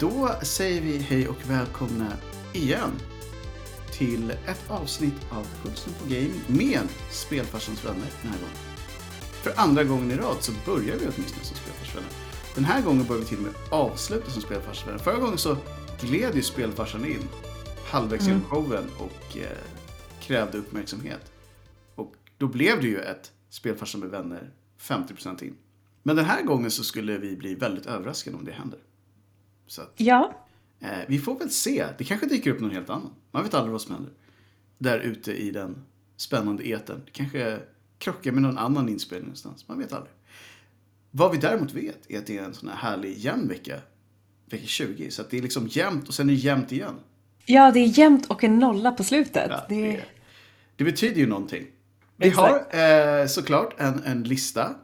Då säger vi hej och välkomna igen till ett avsnitt av Pulsen på Gaming med Spelfarsans vänner den här gången. För andra gången i rad så börjar vi åtminstone som Spelfarsvänner. Den här gången börjar vi till och med avsluta som Spelfarsvänner. Förra gången så gled ju Spelfarsan in halvvägs genom showen och eh, krävde uppmärksamhet. Och då blev det ju ett Spelfarsan med vänner 50% in. Men den här gången så skulle vi bli väldigt överraskade om det händer. Så att, Ja, eh, vi får väl se. Det kanske dyker upp någon helt annan. Man vet aldrig vad som händer. Där ute i den spännande etern. Det kanske krockar med någon annan inspelning någonstans. Man vet aldrig. Vad vi däremot vet är att det är en sån här härlig jämn vecka. Vecka 20. Så att det är liksom jämnt och sen är det jämnt igen. ja, det är jämnt och en nolla på slutet. Ja, det... det, det betyder ju någonting. Vi Exakt. har eh, såklart en, en lista.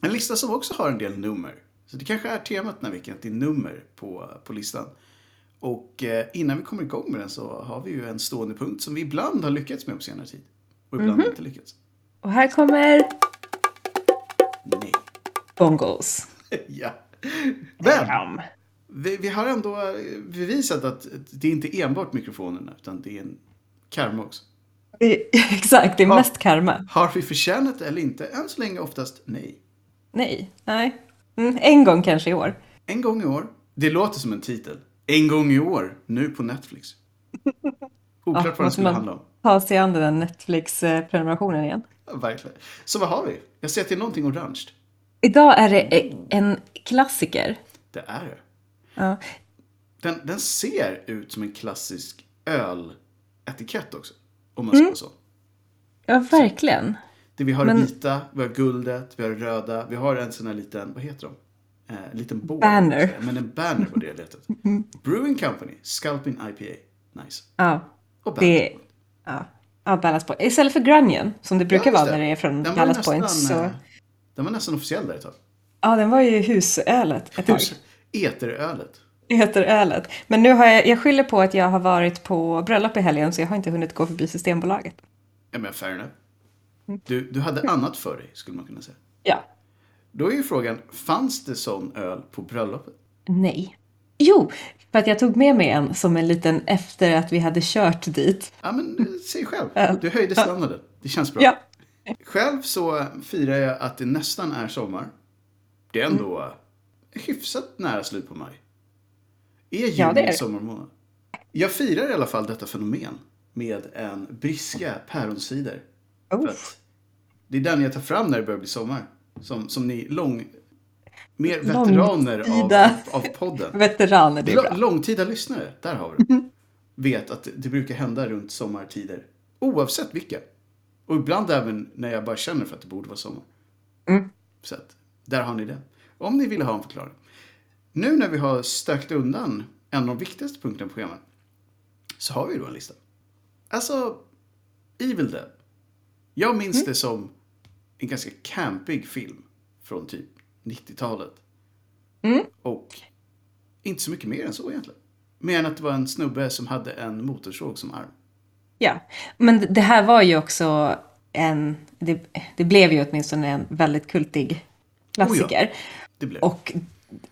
En lista som också har en del nummer. Så det kanske är temat den här veckan, att det är nummer på, på listan. Och eh, innan vi kommer igång med den så har vi ju en stående punkt som vi ibland har lyckats med på senare tid. Och ibland inte lyckats. Och här kommer Nej. bongos. ja. Men vi, vi har ändå eh, bevisat att det är inte enbart mikrofonerna utan det är en karma också. Det- Exakt, det är Ja. mest karma. Har vi förtjänat det eller inte? Än så länge oftast nej. Nej, nej. Mm, en gång kanske i år. En gång i år. Det låter som en titel. En gång i år, nu på Netflix. Oklart vad den skulle handla om. ta sig an den där Netflix-prenumerationen igen. Ja, verkligen. Så vad har vi? Jag ser att det är någonting orange. Idag är det en klassiker. Det är det. Ja. Den, den ser ut som en klassisk öletikett också. Om man ska vara så. ja, verkligen. Det vi har Men- vita, vi har guldet, vi har det röda. Vi har en sån här liten, vad heter de? Eh, en liten båt. Banner. Men en banner var det efter. Brewing Company, Sculpin IPA. Nice. Ja, Och banner. det. Ja, ja Ballast Point. Istället för Grunion, som det brukar Ja, vara när det är från Den Ballast nästan, Point. Så... eh, Den var nästan officiell där ett tag. Ja, den var ju husölet ett tag. Hus- Eterölet. heter ölet. Men nu har jag, jag skyller på att jag har varit på bröllop i helgen så jag har inte hunnit gå förbi Systembolaget. Ja men fair enough. Du, du hade annat för dig skulle man kunna säga. Ja. Då är ju frågan, fanns det sån öl på bröllopet? Nej. Jo, för att jag tog med mig en som en liten efter att vi hade kört dit. Ja men eh, säg själv. Du höjde standarden. Det känns bra. Ja. Själv så firar jag att det nästan är sommar. Det är ändå Mm. hyfsat nära slut på maj. Är juni Ja, det är sommarmånad? Jag firar i alla fall detta fenomen med en briska päronsider. Oh. det är den jag tar fram när det börjar bli sommar. Som, som ni lång... Mer veteraner av, Långtida. av podden. Veteraner, det är bra. långtida lyssnare, där har vi det. Vet att det brukar hända runt sommartider. Oavsett vilka. Och ibland även när jag bara känner för att det borde vara sommar. Mm. Så att, där har ni det. Om ni vill ha en förklaring. Nu när vi har stökt undan en av de viktigaste punkterna på schemat. Så har vi då en lista. Alltså, Evil Dead. Jag minns Mm. det som en ganska campig film. Från typ 90-talet. Mm. Och inte så mycket mer än så egentligen. Mer än att det var en snubbe som hade en motorsåg som arm. Ja, men det här var ju också en... Det, det blev ju åtminstone en väldigt kultig klassiker. Det blev. och,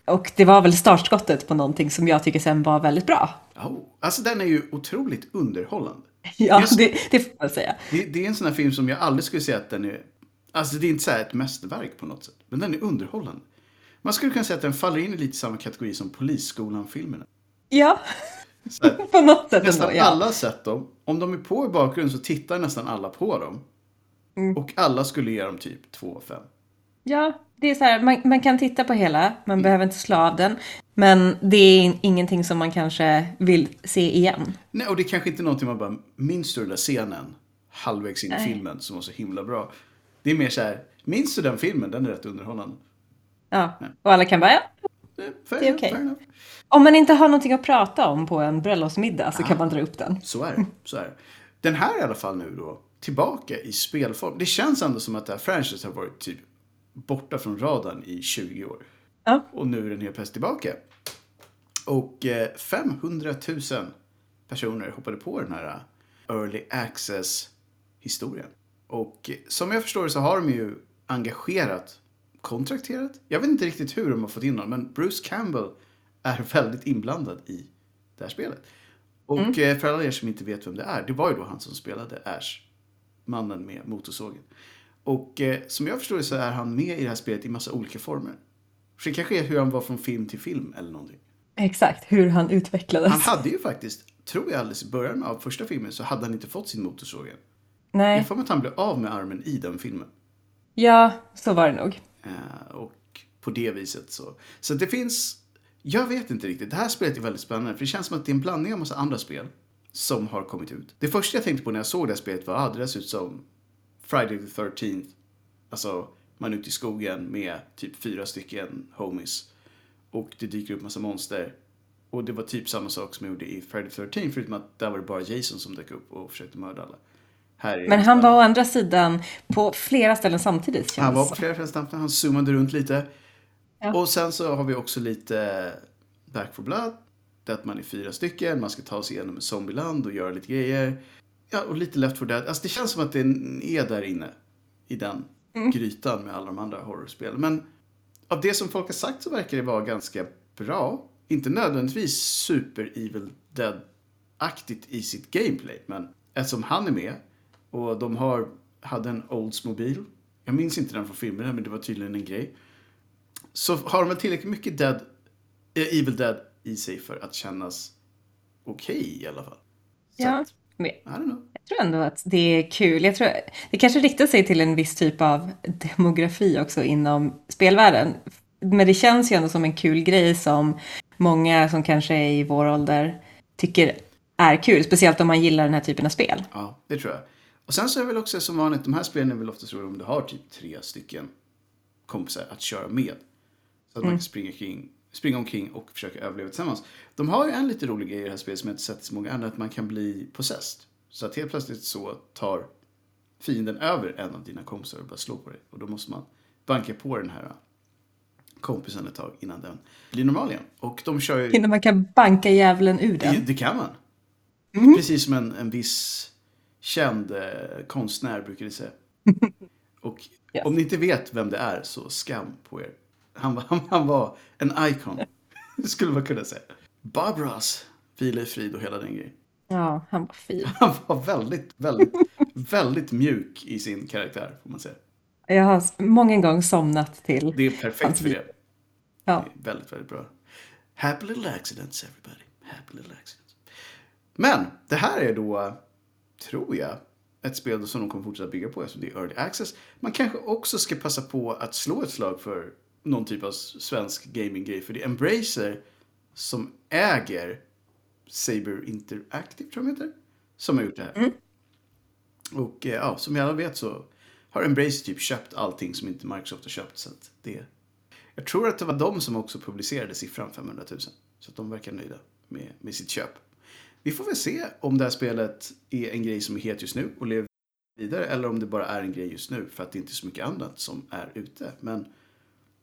och det var väl startskottet på någonting som jag tycker sen var väldigt bra. Oh, alltså den är ju otroligt underhållande. Ja, det, det får man säga. Det, det är en sån här film som jag aldrig skulle säga att den är... Alltså det är inte så här ett mästerverk på något sätt. Men den är underhållande. Man skulle kunna säga att den faller in i lite samma kategori som Polisskolan-filmerna. Ja, här, på något sätt Nästan ändå. Ja. alla har sett dem. Om de är på i bakgrunden så tittar nästan alla på dem. Mm. Och alla skulle ge dem typ 2 av 5. ja, det är så här, man, man kan titta på hela, man behöver inte slå av den. Men det är in- ingenting som man kanske vill se igen. Nej, och det är kanske inte någonting man bara minns du den där scenen halvvägs in i Nej. filmen som var så himla bra. Det är mer så här, minns du den filmen? Den är rätt underhållande. Ja, och alla kan bara, ja. Fair Det är okej. enough. Om man inte har någonting att prata om på en bröllopsmiddag så kan man dra upp den. Så är det. Så är det. Den här är i alla fall nu då tillbaka i spelform. Det känns ändå som att det här franchise har varit typ borta från radarn i 20 år. Ja. Och nu är den helt plötsligt tillbaka. Och eh, 500 000 personer hoppade på den här eh, early access-historien. Och eh, som jag förstår det så har de ju engagerat, kontrakterat. Jag vet inte riktigt hur de har fått in honom, men Bruce Campbell är väldigt inblandad i det här spelet. Och eh, för alla er som inte vet vem det är, det var ju då han som spelade Ash, mannen med motorsågen. Och eh, som jag förstår det så är han med i det här spelet i massa olika former. Så det kanske är hur han var från film till film eller någonting. Exakt, hur han utvecklades. Han hade ju faktiskt, tror jag alldeles i början av första filmen så hade han inte fått sin motorsåg än. Nej, Jag får att han blev av med armen i den filmen. ja, så var det nog. Eh, och på det viset så. Så det finns, jag vet inte riktigt. Det här spelet är väldigt spännande för det känns som att det är en blandning av massa andra spel som har kommit ut. Det första jag tänkte på när jag såg det här spelet var att det där ser ut som Friday the 13th. Alltså, man är ute i skogen med typ fyra stycken homies. Och det dyker upp massa monster. Och det var typ samma sak som jag gjorde i Friday the 13 förutom att där var det bara Jason som dök upp och försökte mörda alla. Men det han var å andra sidan på flera ställen samtidigt han var det på flera fältstampar, han zoomade runt lite. Ja. Och sen så har vi också lite Back for Blood. Där att man är fyra stycken, man ska ta sig igenom ett zombieland och göra lite grejer. Ja, och lite Left 4 Dead. Alltså det känns som att det är där inne. I den grytan med alla de andra horrorspelen. Men av det som folk har sagt så verkar det vara ganska bra. Inte nödvändigtvis super Evil Dead-aktigt i sitt gameplay. Men eftersom han är med och de har, hade en Oldsmobil. Jag minns inte den från filmerna men det var tydligen en grej. Så har de väl tillräckligt mycket Dead, eh, Evil Dead i sig för att kännas okej i alla fall. Så Ja, men jag tror ändå att det är kul. Jag tror, det kanske riktar sig till en viss typ av demografi också inom spelvärlden. Men det känns ju ändå som en kul grej som många som kanske är i vår ålder tycker är kul. Speciellt om man gillar den här typen av spel. Ja, det tror jag. Och sen så är det väl också som vanligt, de här spelen är väl ofta så om du har typ tre stycken kompisar att köra med. Så att man kan springa, kring, springa omkring och försöka överleva tillsammans. De har ju en lite rolig grej i det här spelet som jag inte sett i så många andra, att man kan bli possessed. Så att helt plötsligt så tar fienden över en av dina kompisar och bara slår på dig. Och då måste man banka på den här kompisen ett tag innan den blir normal igen. Och de kör ju... Innan man kan banka djävulen ur Det, den. det kan man. Precis som en, en viss känd eh, konstnär brukar det säga. Och Ja. om ni inte vet vem det är så skam på er. Han var, han, han var en icon. Det skulle man kunna säga. Bob Ross, vila i frid och hela den grejen. Ja, han var fin. Han var väldigt, väldigt, väldigt mjuk i sin karaktär får man säga. Jag har många gånger somnat till. Det är perfekt för det. Ja. Det är väldigt, väldigt bra. Happy little accidents everybody. Happy little accidents. Men det här är då, tror jag, ett spel som de kommer fortsätta bygga på eftersom det är early access. Man kanske också ska passa på att slå ett slag för någon typ av svensk gaminggrej. För det är Embracer som äger Saber Interactive, tror jag heter. Som har gjort det här. Och eh, ja, som vi alla vet så har Embracer typ köpt allting som inte Microsoft har köpt. Så att det jag tror att det var de som också publicerade siffran 500 000. Så att de verkar nöjda med, med sitt köp. Vi får väl se om det här spelet är en grej som är het just nu och lever vidare eller om det bara är en grej just nu för att det inte är så mycket annat som är ute. Men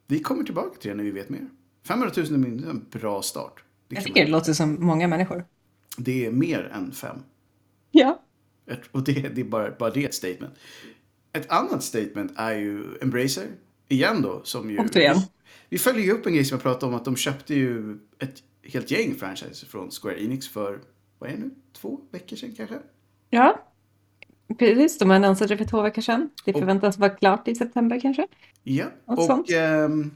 vi kommer tillbaka till det när vi vet mer. 500 000 är en bra start. Det, Jag tycker man- det låter som många människor. det är mer än fem. Ja. Och det, det är bara, bara det ett statement. Ett annat statement är ju Embracer. Igen då. Som ju, Återigen. Vi följer ju upp en grej som jag pratade om. Att de köpte ju ett helt gäng franchises från Square Enix för, vad är det nu? Två veckor sedan kanske? Ja. Precis, de annonserade det för två veckor sedan. Det Och- förväntas vara klart i september kanske. Ja. Något och ehm,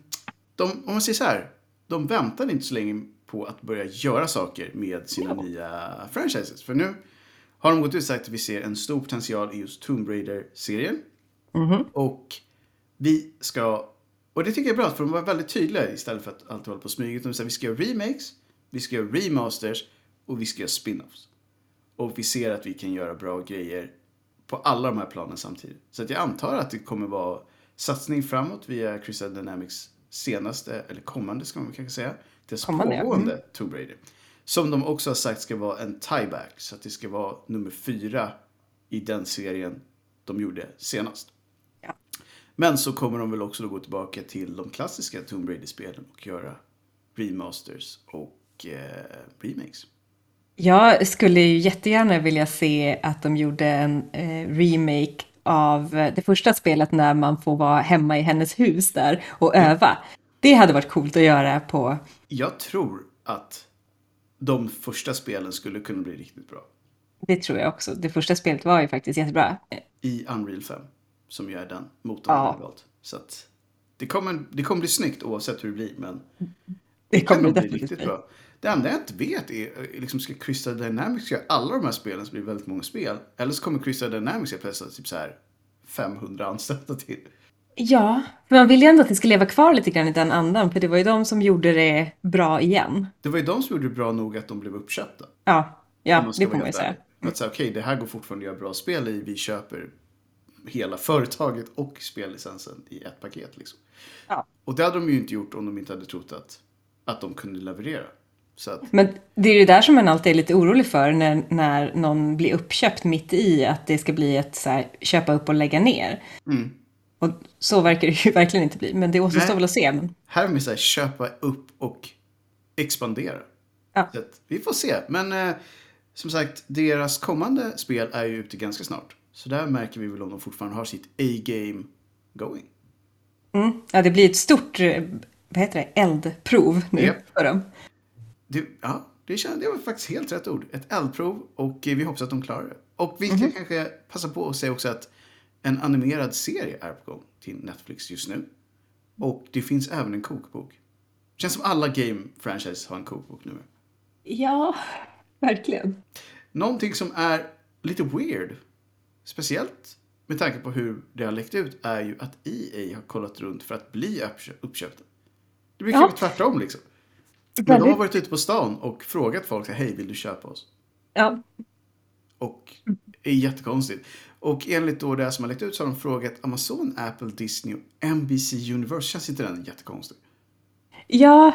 de, om man säger så här. De väntade inte så länge på att börja göra saker med sina Ja. nya franchises. För nu har de gått ut och sagt att vi ser en stor potential i just Tomb Raider-serien. Mhm. Och vi ska, och det tycker jag är bra för de var väldigt tydliga istället för att alltid hålla på och smyga. De sa vi ska göra remakes, vi ska göra remasters och vi ska göra spin-offs. Och vi ser att vi kan göra bra grejer på alla de här planen samtidigt. Så att jag antar att det kommer vara satsning framåt via Crystal Dynamics senaste, eller kommande ska man kanske säga, deras Kommande, pågående Mm. Tomb Raider. Som de också har sagt ska vara en tieback, så att det ska vara nummer fyra i den serien de gjorde senast. Ja. Men så kommer de väl också då gå tillbaka till de klassiska Tomb Raider-spelen och göra remasters och eh, remakes. Jag skulle ju jättegärna vilja se att de gjorde en eh, remake av eh, det första spelet när man får vara hemma i hennes hus där och öva. Det hade varit coolt att göra på... Jag tror att de första spelen skulle kunna bli riktigt bra. Det tror jag också. Det första spelet var ju faktiskt jättebra. I Unreal 5, som ju är den motorn Ja. valt. Så att det kommer, det kommer bli snyggt oavsett hur det blir, men Det kan kommer det bli riktigt bli. bra. Det enda jag inte vet är, eh, liksom ska Crystal Dynamics göra alla de här spelen så blir väldigt många spel? Eller så kommer Crystal Dynamics helt plötsligt typ så här 500 anställda till. Ja, för man vill ju ändå att det ska leva kvar lite grann i den andan, för det var ju de som gjorde det bra igen. Det var ju de som gjorde det bra nog att de blev uppköpta. Ja, ja det får man ju säga. Att säga, okej, det här går fortfarande att göra bra spel i. Vi köper hela företaget och spellicensen i ett paket. Liksom. Ja. Och det hade de ju inte gjort om de inte hade trott att, att de kunde leverera. Men det är ju där som man alltid är lite orolig för när, när någon blir uppköpt mitt i att det ska bli ett så här, köpa upp och lägga ner. Mm. Och så verkar det ju verkligen inte bli, men det återstår väl att se. Men, här med så här, köpa upp och expandera. ja. Så att, vi får se. Men eh, som sagt, deras kommande spel är ju ute ganska snart. Så där märker vi väl om de fortfarande har sitt A-game going. Mm. ja, det blir ett stort eh, vad heter det, eldprov nu Japp. för dem. Det, ja, det, känns, det var faktiskt helt rätt ord. Ett eldprov och eh, vi hoppas att de klarar det. Och vi kan kanske passa på att säga också att en animerad serie är på gång till Netflix just nu. Och det finns även en kokbok. Känns som alla game-franchises har en kokbok nu. Ja, verkligen. Någonting som är lite weird, speciellt med tanke på hur det har läckt ut, är ju att EA har kollat runt för att bli uppkö- uppköpta. Det brukar Ja. tvärtom liksom. Men de har varit ute på stan och frågat folk, hej vill du köpa oss? Ja, Och det är jättekonstigt. Och enligt då det som har läckt ut så har de frågat Amazon, Apple, Disney och NBC Universal. Känns inte den jättekonstig? ja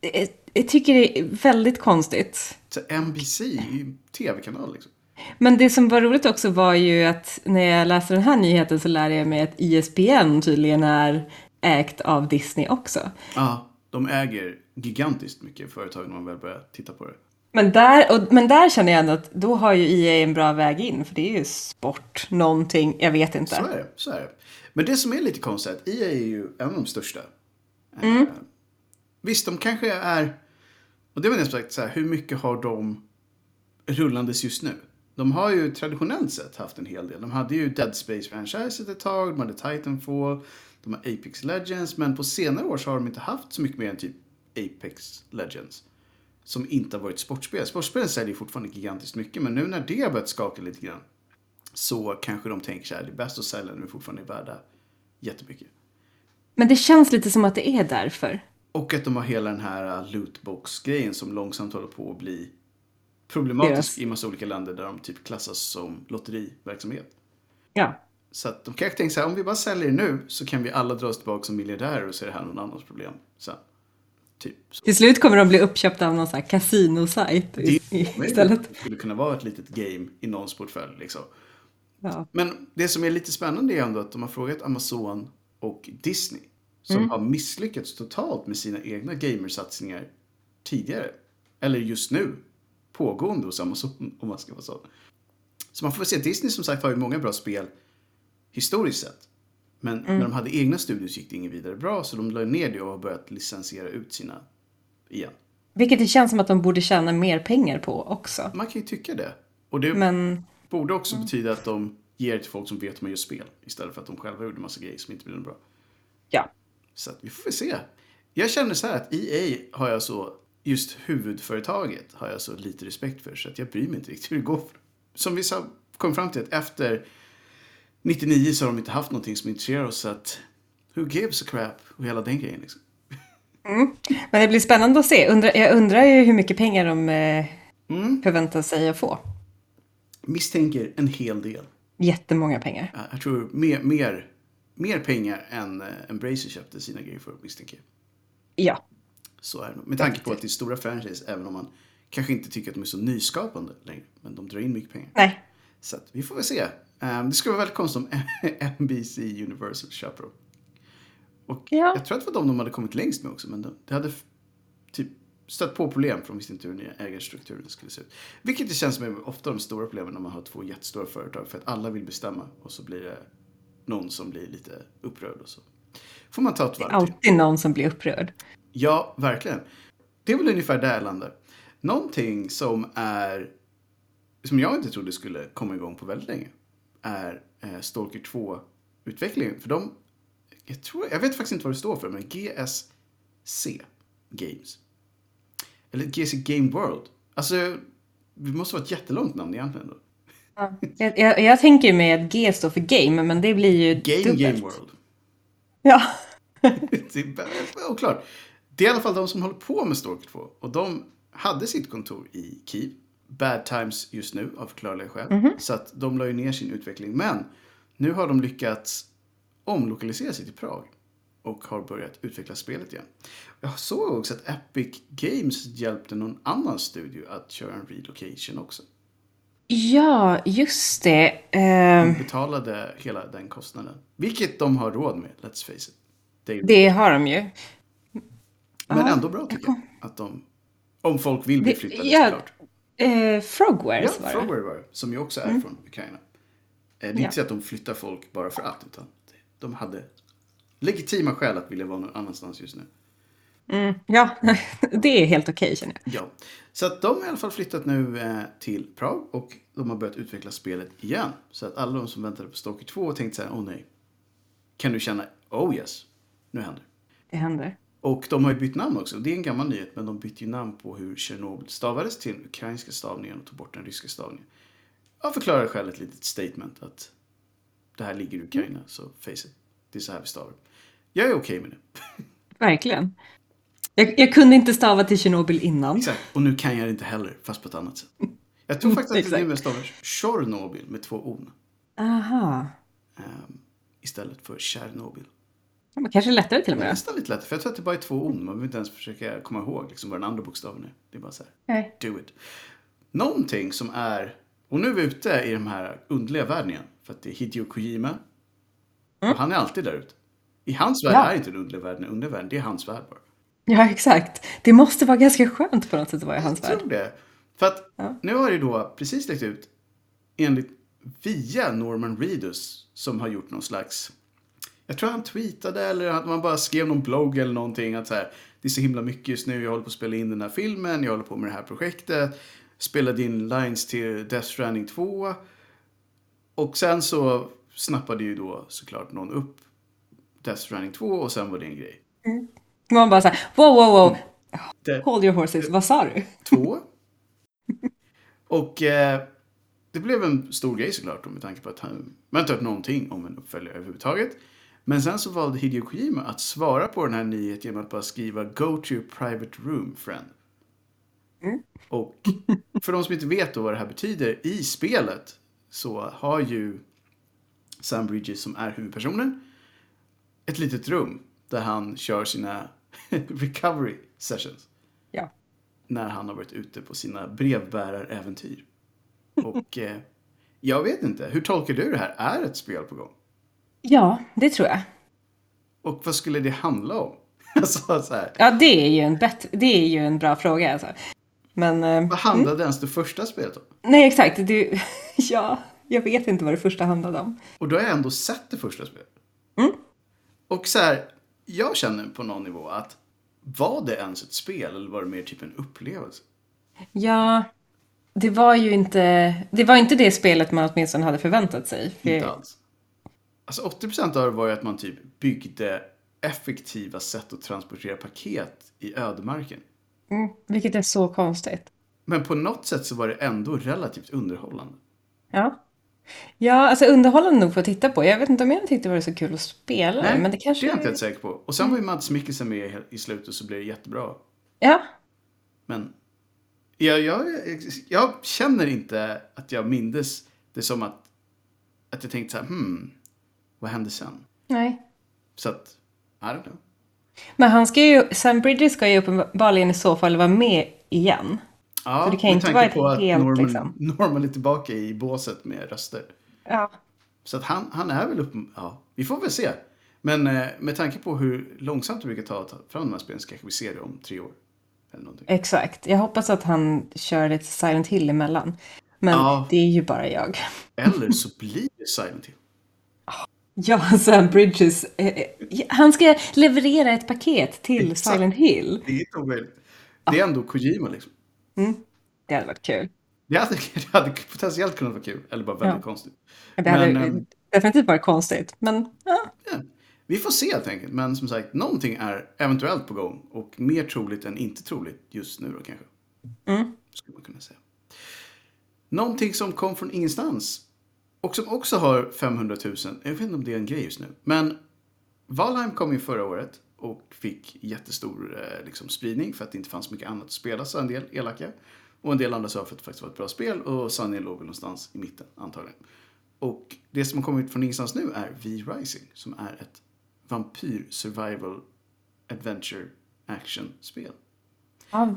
eh, jag tycker det är väldigt konstigt. Så NBC är ju tv-kanal liksom. Men det som var roligt också var ju att när jag läste den här nyheten så lärde jag mig att E ISBN tydligen är ägt av Disney också. Ja, de äger gigantiskt mycket företag när man väl börjar titta på det. Men där, och, men där känner jag ändå att då har ju EA en bra väg in, för det är ju sport, någonting, jag vet inte. Så är det. Så är det. Men det som är lite konstigt är att EA är ju en av de största. Eh, visst, de kanske är... Och det var nästan sagt så här, hur mycket har de rullandes just nu? De har ju traditionellt sett haft en hel del. De hade ju Dead Space-franchiset ett tag, de hade Titanfall, de har Apex Legends, men på senare år så har de inte haft så mycket mer än typ Apex Legends. Som inte har varit sportspel. Sportspel säljer fortfarande gigantiskt mycket, men nu när det har börjat skaka lite grann så kanske de tänker så här, det är bäst att sälja när vi fortfarande är värda jättemycket. Men det känns lite som att det är därför. Och att de har hela den här uh, lootbox-grejen som långsamt håller på att bli problematisk Deras- i massa olika länder där de typ klassas som lotteriverksamhet. Ja. Så att de kanske tänker så här, om vi bara säljer nu så kan vi alla dra oss tillbaka som miljardärer och så är det här någon annans problem. Så, typ. Till slut kommer de bli uppköpta av någon sån här kasinosajt Det istället. det skulle kunna vara ett litet game i någons portfölj. Liksom. Ja. Men det som är lite spännande är ändå att de har frågat Amazon och Disney. Som Mm. har misslyckats totalt med sina egna gamersatsningar tidigare. Eller just nu. Pågående hos Amazon om man ska vara så. Så man får väl se. Disney som sagt har ju många bra spel historiskt sett. Men Mm. när de hade egna studios gick det inget vidare bra. Så de la ner det och har börjat licensiera ut sina igen. Vilket det känns som att de borde tjäna mer pengar på också. Man kan ju tycka det. Och det Men borde också betyda att de ger det till folk som vet hur man gör spel. Istället för att de själva gjorde massa grejer som inte blev bra. ja, Så att vi får väl se. Jag känner så här att EA har jag så, just huvudföretaget har jag så lite respekt för. Så att jag bryr mig inte riktigt hur det går. Som vi sa, kom fram till att efter 99 så har de inte haft någonting som intresserar oss. Så att who gives a crap? Och hela den grejen liksom. men det blir spännande att se. Undra, jag undrar ju hur mycket pengar de eh, Mm. förväntar sig att få. Misstänker en hel del. Jättemånga pengar. Ja, Jag tror mer, mer, mer pengar än eh, Embracer köpte sina grejer för misstänker jag. Ja, Så är det. Med tanke på att det är stora franchise, även om man kanske inte tycker att de är så nyskapande längre. Men de drar in mycket pengar. nej. Så att vi får väl se. Um, det skulle vara väldigt konstigt om NBC Universal köper dem. Och Ja. jag tror att det var de de hade kommit längst med också. Men de, det hade typ stött på problem för de visste inte hur den nya ägarstrukturen skulle se ut. Vilket det känns som är ofta de stora problemen när man har två jättestora företag. För att alla vill bestämma och så blir det någon som blir lite upprörd och så. Får man ta ett varv till. Alltid någon som blir upprörd. Ja, verkligen. det är väl ungefär där jag landar. Någonting som är som jag inte trodde skulle komma igång på väldigt länge är eh, Stalker 2-utvecklingen. För de, jag, tror, jag vet faktiskt inte vad det står för, men GSC Games. Eller GSC Game World. Alltså, det måste vara ett jättelångt namn egentligen. Då. Ja. Jag, jag, jag tänker mig att G står för game, men det blir ju Game dubbelt. Game World. Ja. det är oklart. Det är i alla fall de som håller på med Stalker 2. Och de hade sitt kontor i Kiev. Bad times just nu av förklarliga skäl. Så att de la ju ner sin utveckling. Men nu har de lyckats omlokalisera sig till Prag. Och har börjat utveckla spelet igen. Jag såg också att Epic Games hjälpte någon annan studio att köra en relocation också. ja, just det. Ehm, De betalade hela den kostnaden. Vilket de har råd med, let's face it. Det det har de ju. Men ändå bra tycker jag. Att de, om folk vill bli flyttade ja, såklart. Eh, Frogwares Ja, var det. Frogware var det. Som ju också är från Ukraina. Eh, Det är Ja. inte så att de flyttar folk bara för att. Utan de hade legitima skäl att vilja vara någon annanstans just nu. Mm, ja, det är helt okej känner jag. Ja. Så att de har i alla fall flyttat nu eh, till Prag. Och de har börjat utveckla spelet igen. Så att alla de som väntade på Stalker 2 och tänkte så här, åh nej. Kan du känna, oh yes, nu händer det. Det händer. Och de har ju bytt namn också. Det är en gammal nyhet, men de bytte ju namn på hur Tjernobyl stavades till den ukrainska stavningen och tog bort den ryska stavningen. Jag förklarar själv ett litet statement att det här ligger i Ukraina, så face it. Det är så här vi stavar. Jag är okej med det. Verkligen. Jag, jag kunde inte stava till Tjernobyl innan. Exakt. Och nu kan jag det inte heller, fast på ett annat sätt. Jag tror faktiskt att det numera stavas Tjornobyl med två o Aha. ehm, istället för Tjernobyl. Men kanske lättare till och Det är med. nästan lite lättare, för jag tror att det bara är två o Man behöver inte ens försöka komma ihåg liksom, vad den andra bokstaven är. Det är bara så här. Nej. Do it. Någonting som är, och nu är vi ute i de här underliga världen igen. För att det är Hideo Kojima. Och han är alltid där ute. I hans värld Ja. är inte den underliga världen den underliga världen, det är hans värld bara. Ja, exakt. Det måste vara ganska skönt på något sätt att vara i hans Jag värld. tror det. För att Ja. nu har det då precis läckt ut, enligt via Norman Reedus, som har gjort någon slags, jag tror han tweetade eller att man bara skrev någon blogg eller någonting att så här, det är så himla mycket just nu, jag håller på att spela in den här filmen, jag håller på med det här projektet, spelade in lines till Death Stranding 2. Och sen så snappade ju då såklart någon upp Death Stranding 2 och sen var det en grej. Man bara så här, wow, wow, wow. Det- Hold your horses. Vad sa du? Två. Och eh, det blev en stor grej såklart då, med tanke på att han, man inte hört någonting om en uppföljare överhuvudtaget. Men sen så valde Hideo Kojima att svara på den här nyheten genom att bara skriva Go to your private room friend. Och för de som inte vet då vad det här betyder, i spelet så har ju Sam Bridges som är huvudpersonen ett litet rum där han kör sina recovery sessions Ja. när han har varit ute på sina brevbäraräventyr. Och eh, jag vet inte, hur tolkar du det här? Är ett spel på gång? Ja, det tror jag. Och vad skulle det handla om? alltså, så här, Ja, det är ju en, bet- det är ju en bra fråga alltså. Men, eh, vad handlade ens det första spelet om? nej exakt. Du, ja, jag vet inte vad det första handlade om. Och då har jag ändå sett det första spelet. Mm. Och så här, jag känner på någon nivå att var det ens ett spel eller var det mer typ en upplevelse? Ja, det var ju inte, det var inte det spelet man åtminstone hade förväntat sig. För- Inte alls. Alltså 80% av det var ju att man typ byggde effektiva sätt att transportera paket i ödemarken. Mm, vilket är så konstigt. Men på något sätt så var det ändå relativt underhållande. Ja. Ja, alltså underhållande nog för att titta på. Jag vet inte om jag tyckte det var så kul att spela det, men det kanske... det är jag inte helt säker på. Och sen var ju Mads Mikkelsen med i slutet så blev det jättebra. Ja, Men jag, jag, jag känner inte att jag mindes det som att, att jag tänkte så här, hmm, vad hände sen? nej. Så att, I don't know. Men han ska ju, Sam Bridges ska ju uppenbarligen i så fall vara med igen. Ja, Så det kan med inte tanke på att helt, Norman, liksom. Norman är tillbaka i båset med röster. Ja. Så att han, han är väl uppe... Ja, vi får väl se. Men eh, med tanke på hur långsamt det brukar ta att ta fram de här spelen så kanske vi ser det om tre år. Eller någonting. Exakt. Jag hoppas att han kör lite Silent Hill emellan. Men Ja. det är ju bara jag. Eller så blir det Silent Hill. Ja, Sam Bridges. Eh, eh, han ska leverera ett paket till Exakt. Silent Hill. Det är inte omöjligt. det är ändå Kojima liksom. Mm. Det hade varit kul. Det hade, det hade potentiellt kunnat vara kul, eller bara väldigt Ja. konstigt. Det hade Men, ehm, definitivt varit konstigt. Men ja, Ja, vi får se helt enkelt. Men som sagt, någonting är eventuellt på gång. Och mer troligt än inte troligt just nu då kanske. Mm. Skulle man kunna säga. Någonting som kom från ingenstans. Och som också har 500 000. Jag vet inte om det är en grej just nu. Men Valheim kom ju förra året. Och fick jättestor eh, liksom, spridning. För att det inte fanns mycket annat att spela. Så en del elaka. Och en del andra sa för att det faktiskt var ett bra spel. Och sanningen låg väl någonstans i mitten antagligen. Och det som har kommit från ingenstans nu är V-Rising. Som är ett vampyr survival adventure action-spel. ja,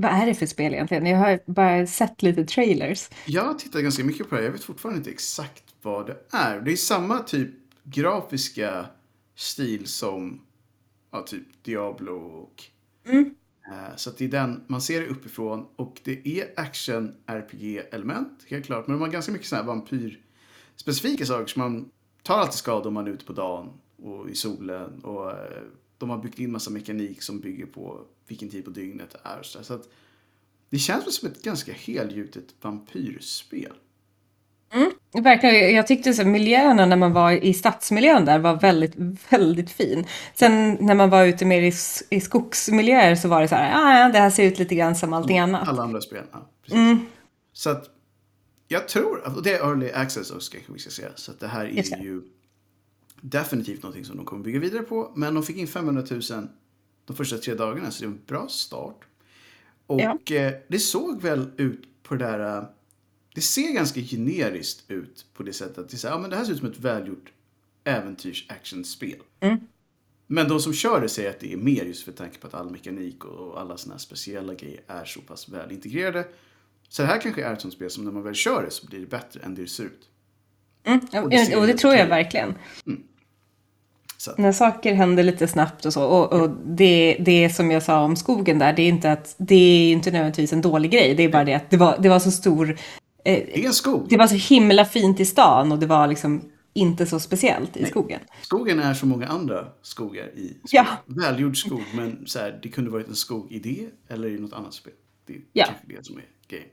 vad är det för spel egentligen? Jag har bara sett lite trailers. Jag har tittat ganska mycket på det. Jag vet fortfarande inte exakt vad det är. Det är samma typ grafiska stil som ja, typ Diablo och... Eh, så att det är den, man ser det uppifrån och det är action RPG-element, helt klart. Men de har ganska mycket sådana här vampyr-specifika saker. Så man tar alltid skada om man är ute på dagen och i solen. Och eh, de har byggt in massa mekanik som bygger på vilken tid på dygnet det är. Så, där. så att det känns som ett ganska helgjutet vampyrspel. Verkligen, jag tyckte så miljöerna när man var i stadsmiljön där var väldigt, väldigt fin. Sen när man var ute mer i, i skogsmiljöer så var det så här, ah, ja, det här ser ut lite grann som allting annat. Alla andra spel, ja. Precis. Så att jag tror, och det är early access också kanske vi ska säga. Så att det här Just är det. ju definitivt någonting som de kommer bygga vidare på. Men de fick in 500 000 de första tre dagarna, så det är en bra start. Och Ja. eh, det såg väl ut på det där... eh, Det ser ganska generiskt ut på det sättet att det, så här, ja, men det här ser ut som ett välgjort äventyrs-actionspel. Men de som kör det säger att det är mer just för tanke på att all mekanik och alla såna här speciella grejer är så pass väl integrerade. Så det här kanske är ett sånt spel som när man väl kör det så blir det bättre än det ser ut. Mm, Och det och det tror jag verkligen. Att, När saker händer lite snabbt och så. Och, och det, det som jag sa om skogen där, det är inte att det är inte nödvändigtvis en dålig grej. Det är bara det att det var, det var så stor, eh, en skog. det var så himla fint i stan och det var liksom inte så speciellt i skogen. Skogen är som många andra skogar i spel. Ja. Välgjord skog, men så här, det kunde varit en skog i det eller i något annat spel. Det är Ja. kanske det som är grejen.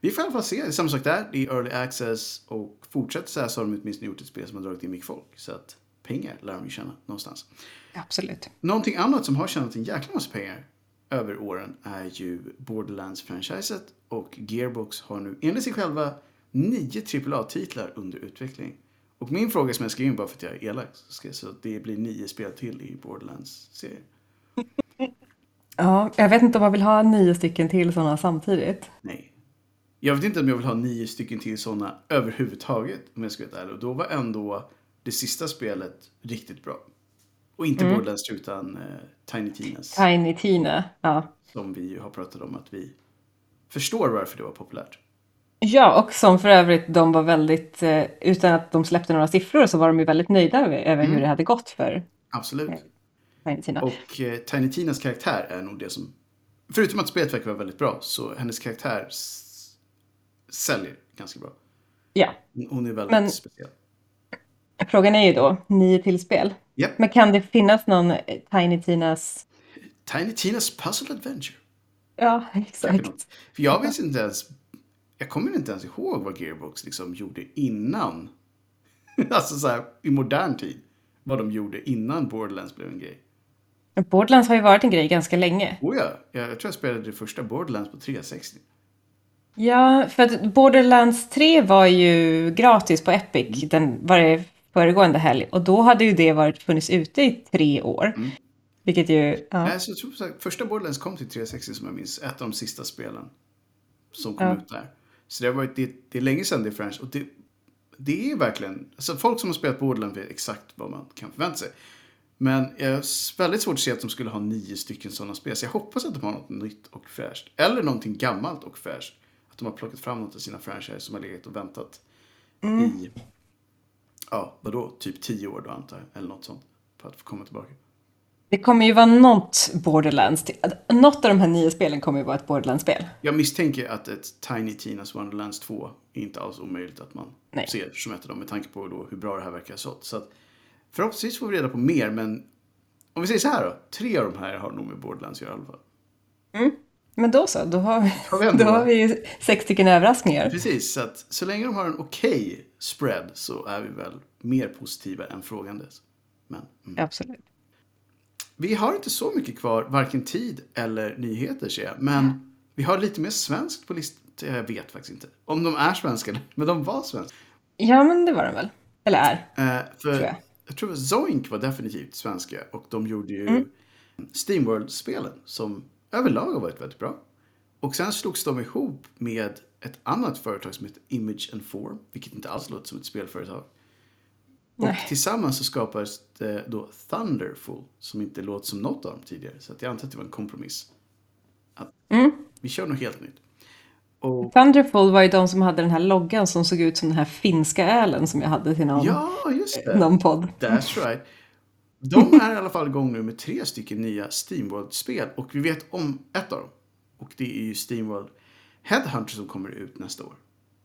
Vi får i alla fall se. Det är samma sak där. Det är early access och fortsätter så här så har de åtminstone gjort ett spel som har dragit in mycket folk. Så att pengar lär de ju tjäna någonstans. Absolut. Någonting annat som har tjänat en jäkla massa pengar över åren är ju Borderlands-franchiset och Gearbox har nu enligt sig själva nio AAA-titlar under utveckling. Och min fråga som jag skrev in bara för att jag är elak, så det blir nio spel till i Borderlands-serien. Ja, jag vet inte om man vill ha nio stycken till sådana samtidigt. Nej. Jag vet inte om jag vill ha nio stycken till sådana överhuvudtaget, om jag ska vara ärlig. Och då var ändå det sista spelet riktigt bra. Och inte Borderlands 3 utan eh, Tiny Tinas. Tiny Tina, ja. Som vi ju har pratat om att vi förstår varför det var populärt. Ja, och som för övrigt de var väldigt, eh, utan att de släppte några siffror så var de ju väldigt nöjda över, över hur det hade gått för Absolut. Tiny Tina. Och eh, Tiny Tinas karaktär är nog det som... Förutom att spelet verkar vara väldigt bra, så hennes karaktär säljer ganska bra. Ja, Hon är väldigt Men- speciell. frågan är ju då, nio till spel. Japp. Men kan det finnas någon eh, Tiny Tinas... Tiny Tinas Puzzle Adventure. Ja, exakt. För jag vet inte ens... Jag kommer inte ens ihåg vad Gearbox liksom gjorde innan. alltså så här, i modern tid. Vad de gjorde innan Borderlands blev en grej. Borderlands har ju varit en grej ganska länge. Oh ja, jag, tror jag spelade det första Borderlands på 360. Ja, för att Borderlands 3 var ju gratis på Epic den varje föregående helg. Och då hade ju det varit funnits ute i tre år. Mm. Vilket ju... Ja. Nej, så jag tror här, första Borderlands kom till 360 som jag minns. Ett av de sista spelen som kom Ja. ut där. Så det har varit, det, det är länge sedan det är franchise. Och det, det är verkligen, alltså folk som har spelat Borderlands vet exakt vad man kan förvänta sig. Men jag har väldigt svårt att se att de skulle ha nio stycken sådana spel. Så jag hoppas att de har något nytt och fräscht. Eller någonting gammalt och fräscht. Att de har plockat fram något av sina franchise som har legat och väntat i, ja, vadå, typ tio år då antar jag. Eller något sånt. På att få komma tillbaka. Det kommer ju vara något Borderlands. Något av de här nio spelen kommer ju vara ett Borderlands-spel. Jag misstänker att ett Tiny Tinas Wonderlands 2 är inte alls omöjligt att man Nej. ser som ett av dem med tanke på då hur bra det här verkar sålt. Så att förhoppningsvis får vi reda på mer, men om vi säger så här då. Tre av de här har nog med Borderlands att göra i alla fall. Men då så, då har vi, då har vi sex stycken överraskningar. Precis, så att så länge de har en okej spread så är vi väl mer positiva än frågandes. Men mm. Absolut. vi har inte så mycket kvar, varken tid eller nyheter ser jag. Men vi har lite mer svenskt på listan. Jag vet faktiskt inte om de är svenska, men de var svenska. Ja, men det var den väl? Eller är? Eh, för Tror jag. Jag. tror att Zoink var definitivt svenska och de gjorde ju Steamworld-spelen som överlag har varit väldigt bra. Och sen slogs de ihop med ett annat företag som heter Image and Form, vilket inte alls låter som ett spelföretag. Och Nej. tillsammans så skapades det då Thunderful, som inte låter som något av dem tidigare. Så att jag antar att det var en kompromiss. Att Vi kör något helt nytt. Och Thunderful var ju de som hade den här loggan som såg ut som den här finska ölen som jag hade till någon, ja, just det. någon podd. That's right. De är i alla fall igång nu med tre stycken nya Steamworld-spel. Och vi vet om ett av dem. Och det är ju Steamworld Headhunter som kommer ut nästa år.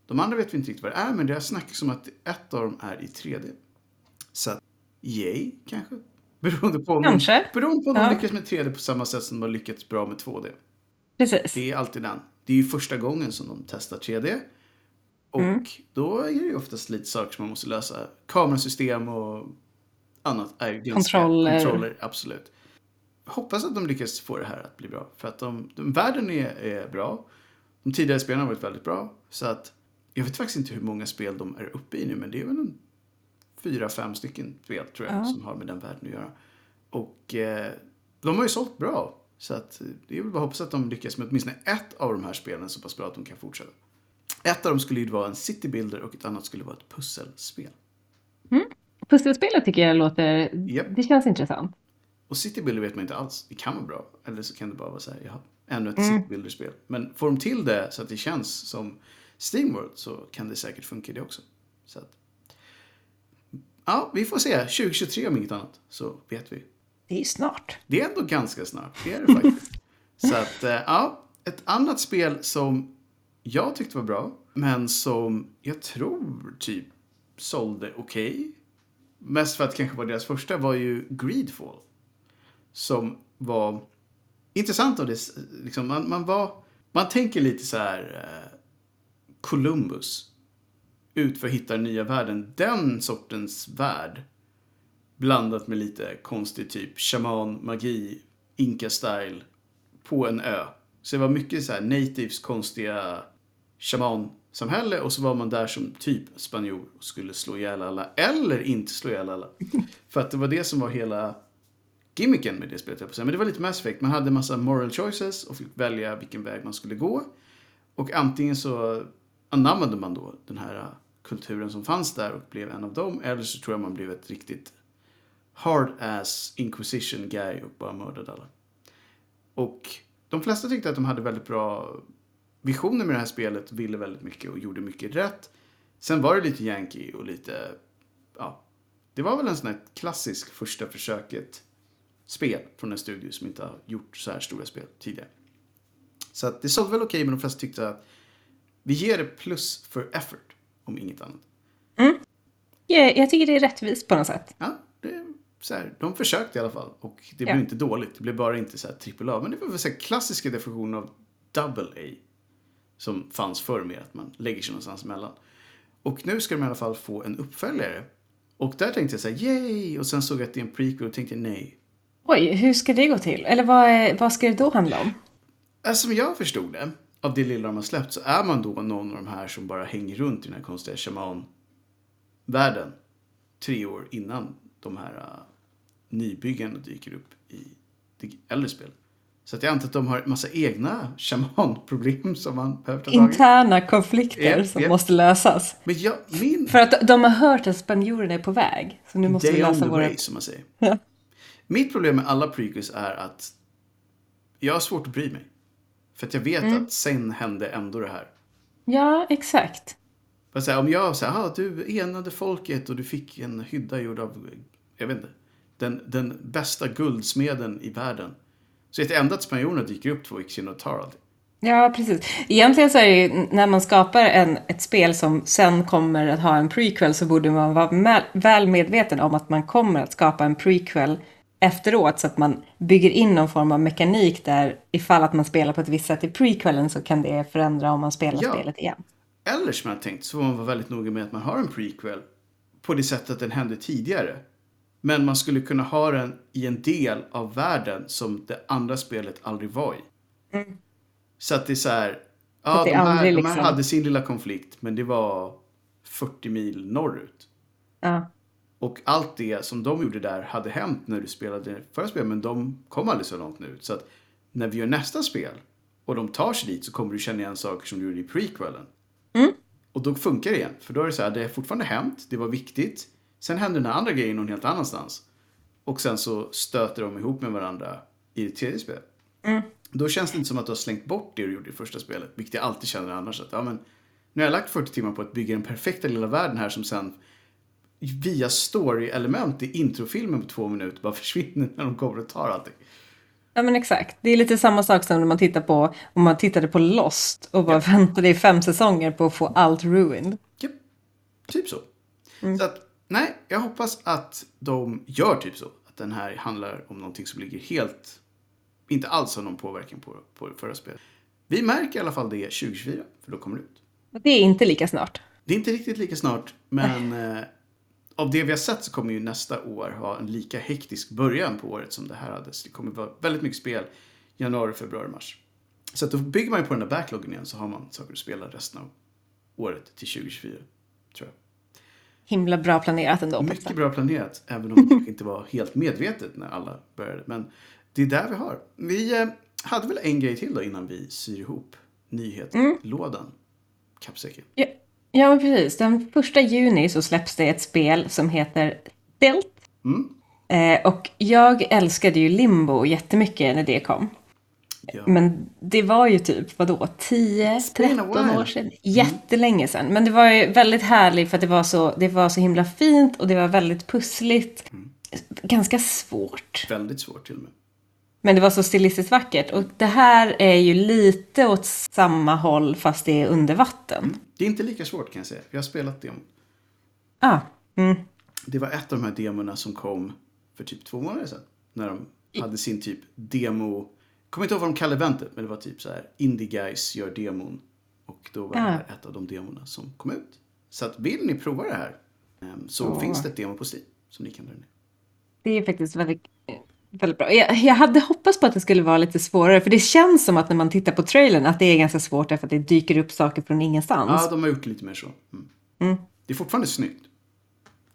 De andra vet vi inte riktigt vad det är, men det har snackats om att ett av dem är i 3D. Så att, yay, kanske? Beroende på om, Kanske. Beroende på om Ja. de lyckas med 3D på samma sätt som de har lyckats bra med 2D. Precis. Det är alltid den. Det är ju första gången som de testar 3D. Och Mm. då är det ju oftast lite saker som man måste lösa. Kamerasystem och annat är ganska... Kontroller. Kontroller, absolut. Hoppas att de lyckas få det här att bli bra. För att de, de, världen är, är bra. De tidigare spelen har varit väldigt bra. Så att jag vet faktiskt inte hur många spel de är uppe i nu. Men det är väl en fyra, fem stycken spel tror jag Ja. som har med den världen att göra. Och eh, de har ju sålt bra. Så att det är väl bara att hoppas att de lyckas med åtminstone ett av de här spelen så pass bra att de kan fortsätta. Ett av dem skulle ju vara en citybuilder och ett annat skulle vara ett pusselspel. Pusselspelet tycker jag låter... Japp. Det känns intressant. Och citybuilder vet man inte alls. Det kan vara bra. Eller så kan det bara vara så här, ja, ännu ett citybuilder-spel. Men får de till det så att det känns som Steamworld så kan det säkert funka det också. Så att, ja, vi får se. 2023 om inget annat så vet vi. Det är snart. Det är ändå ganska snart. Det är det faktiskt. Så att, eh, ja. Ett annat spel som jag tyckte var bra, men som jag tror typ sålde okej. Mest för att det kanske var deras första var ju Greedfall. Som var intressant av det. Liksom, man, man var, man tänker lite så här eh, Columbus. Ut för att hitta den nya världen. Den sortens värld blandat med lite konstig typ shaman, magi, inka-style på en ö. Så det var mycket så här natives konstiga shaman-samhälle och så var man där som typ spanjor och skulle slå ihjäl alla eller inte slå ihjäl alla. För att det var det som var hela gimmicken med det spelet, jag på. Men det var lite Mass Effect. Man hade en massa moral choices och fick välja vilken väg man skulle gå. Och antingen så anammade man då den här kulturen som fanns där och blev en av dem. Eller så tror jag man blev ett riktigt hard ass inquisition guy och bara mördade alla. Och de flesta tyckte att de hade väldigt bra visioner med det här spelet, ville väldigt mycket och gjorde mycket rätt. Sen var det lite yankee och lite, ja, det var väl en sån här klassisk första försöket spel från en studio som inte har gjort så här stora spel tidigare. Så att det sålde väl okej, men de flesta tyckte att vi ger det plus för effort, om inget annat. Ja, jag tycker det är rättvist på något sätt. Ja, det så här, de försökte i alla fall. Och det Ja. blev inte dåligt. Det blev bara inte så här trippel A. Men det var väl så här klassiska definitionen av double A. Som fanns förr med att man lägger sig någonstans emellan. Och nu ska de i alla fall få en uppföljare. Och där tänkte jag så här, yay! Och sen såg jag att det är en prequel och tänkte nej. Oj, hur ska det gå till? Eller vad, är, vad ska det då handla om? Alltså, som jag förstod det, av det lilla de har släppt, så är man då någon av de här som bara hänger runt i den här konstiga shaman-världen. Tre år innan de här nybyggarna dyker upp i det äldre spelet. Så att jag antar att de har en massa egna shaman-problem som man behöver ta tag i. Interna konflikter Japp, som japp. måste lösas. Men jag, min... För att de har hört att spanjorerna är på väg. Så nu måste vi Day on lösa the våra... way, som man säger. Ja. Mitt problem med alla prequels är att jag har svårt att bry mig. För att jag vet Mm. att sen hände ändå det här. ja, exakt. Att säga, om jag säger, ah, du enade folket och du fick en hydda gjord av, jag vet inte, den, den bästa guldsmeden i världen. Så är det enda spanjorerna dyker upp två senare och tar allting. Ja, precis. Egentligen så är det ju när man skapar en, ett spel som sen kommer att ha en prequel så borde man vara med, väl medveten om att man kommer att skapa en prequel efteråt så att man bygger in någon form av mekanik där ifall att man spelar på ett visst sätt i prequelen så kan det förändra om man spelar Ja. spelet igen. Eller som jag tänkt så får man vara väldigt noga med att man har en prequel på det sättet att den hände tidigare. Men man skulle kunna ha den i en del av världen som det andra spelet aldrig var i. Så att det är så här. Ja, Mm. De här, aldrig de här liksom- hade sin lilla konflikt, men det var 40 mil norrut. Ja. Och allt det som de gjorde där hade hänt när du spelade förra spelet, men de kom aldrig så långt nu. Så att när vi gör nästa spel och de tar sig dit så kommer du känna igen saker som du gjorde i prequelen. Och då funkar det igen. För då är det så här, det är fortfarande hänt, det var viktigt. Sen händer den här andra grejen någon helt annanstans. Och sen så stöter de ihop med varandra i det tredje spelet. Då känns det inte som att du har slängt bort det du gjorde i första spelet. Vilket jag alltid känner annars. Att, ja, men, nu har jag lagt 40 timmar på att bygga den perfekta lilla världen här som sen via story-element i introfilmen på två minuter bara försvinner när de kommer och tar allting. ja, men exakt. Det är lite samma sak som när man tittar på, om man tittade på Lost och bara väntade i fem säsonger på att få allt ruined. Japp, typ så. Så att, nej, jag hoppas att de gör typ så. Att den här handlar om någonting som ligger helt, inte alls har någon påverkan på, på det förra spelet. Vi märker i alla fall det 2024, för då kommer det ut. Det är inte lika snart. Det är inte riktigt lika snart, men eh, av det vi har sett så kommer ju nästa år ha en lika hektisk början på året som det här hade. Så det kommer vara väldigt mycket spel januari, februari, mars. Så att då bygger man ju på den där backloggen igen så har man saker att spela resten av året till 2024, tror jag. Himla bra planerat ändå. Mycket sätt. bra planerat, även om det kanske inte var helt medvetet när alla började. Men det är där vi har. Vi eh, hade väl en grej till då innan vi syr ihop nyhetslådan. Kappsäcken. Ja, ja, men precis. Den första juni så släpps det ett spel som heter Stilt. Mm. Eh, och jag älskade ju Limbo jättemycket när det kom. Ja. Men det var ju typ, vadå, been a 10-13 while. år sedan? Jättelänge sedan. Men det var ju väldigt härligt för att det var så, det var så himla fint och det var väldigt pussligt. Ganska svårt. Väldigt svårt till och med. Men det var så stilistiskt vackert. Och det här är ju lite åt samma håll fast det är under vatten. Det är inte lika svårt kan jag säga. Jag har spelat det. Ah, mm. Det var ett av de här demorna som kom för typ två månader sedan. När de hade sin typ demo. Kommer inte ihåg vad de kallade eventet. Men det var typ så här. Indie guys gör demon. Och då var det här ett av de demorna som kom ut. Så att vill ni prova det här. ehm, Så Åh. finns det ett demo på Steam. Som ni kan dra ner. Det är faktiskt väldigt, väldigt bra. Jag, jag hade hoppats på att det skulle vara lite svårare. För det känns som att när man tittar på trailern att det är ganska svårt därför att det dyker upp saker från ingenstans. Ja, de har gjort det lite mer så. Mm. Mm. Det är fortfarande snyggt.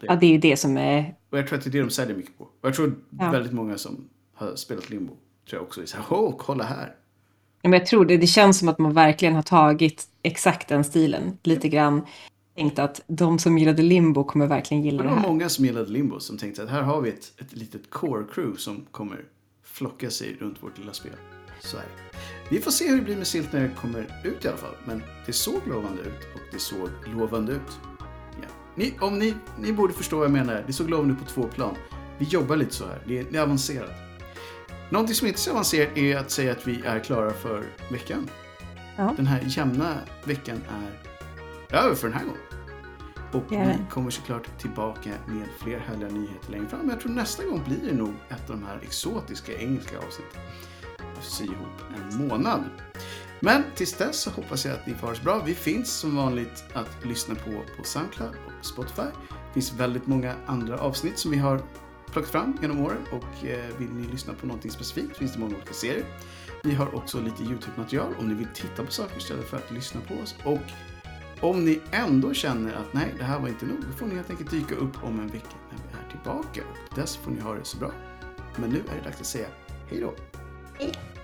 Ja, det är ju det som är... Och jag tror att det är det de säljer mycket på. Och jag tror Ja. väldigt många som har spelat Limbo. Tror jag också så här. Åh, kolla här. Ja, Men jag tror det, det känns som att man verkligen har tagit exakt den stilen. Lite grann tänkt att de som gillade Limbo kommer verkligen gilla det det var här. många som gillade Limbo som tänkte att här har vi ett, ett litet core crew som kommer flocka sig runt vårt lilla spel. Så är det. Vi får se hur det blir med Silt när det kommer ut i alla fall. Men det såg lovande ut och det såg lovande ut. Ja. Ni, om ni, ni borde förstå vad jag menar. Det såg lovande ut på två plan. Vi jobbar lite så här. Det är, det är avancerat. Någonting som inte så avancerat är att säga att vi är klara för veckan. Ja. Den här jämna veckan är över för den här gången. Och vi kommer såklart tillbaka med fler härliga nyheter längre fram. Men jag tror nästa gång blir det nog ett av de här exotiska engelska avsnitten. Sy ihop en månad. Men tills dess så hoppas jag att ni får ha det så bra. Vi finns som vanligt att lyssna på på Soundcloud och Spotify. Det finns väldigt många andra avsnitt som vi har plockat fram genom åren och eh, vill ni lyssna på någonting specifikt finns det många olika serier. Vi har också lite YouTube-material om ni vill titta på saker istället för att lyssna på oss. Och om ni ändå känner att nej, det här var inte nog, då får ni helt enkelt dyka upp om en vecka när vi är tillbaka. Och dess får ni ha det så bra. Men nu är det dags att säga hej då. Hej.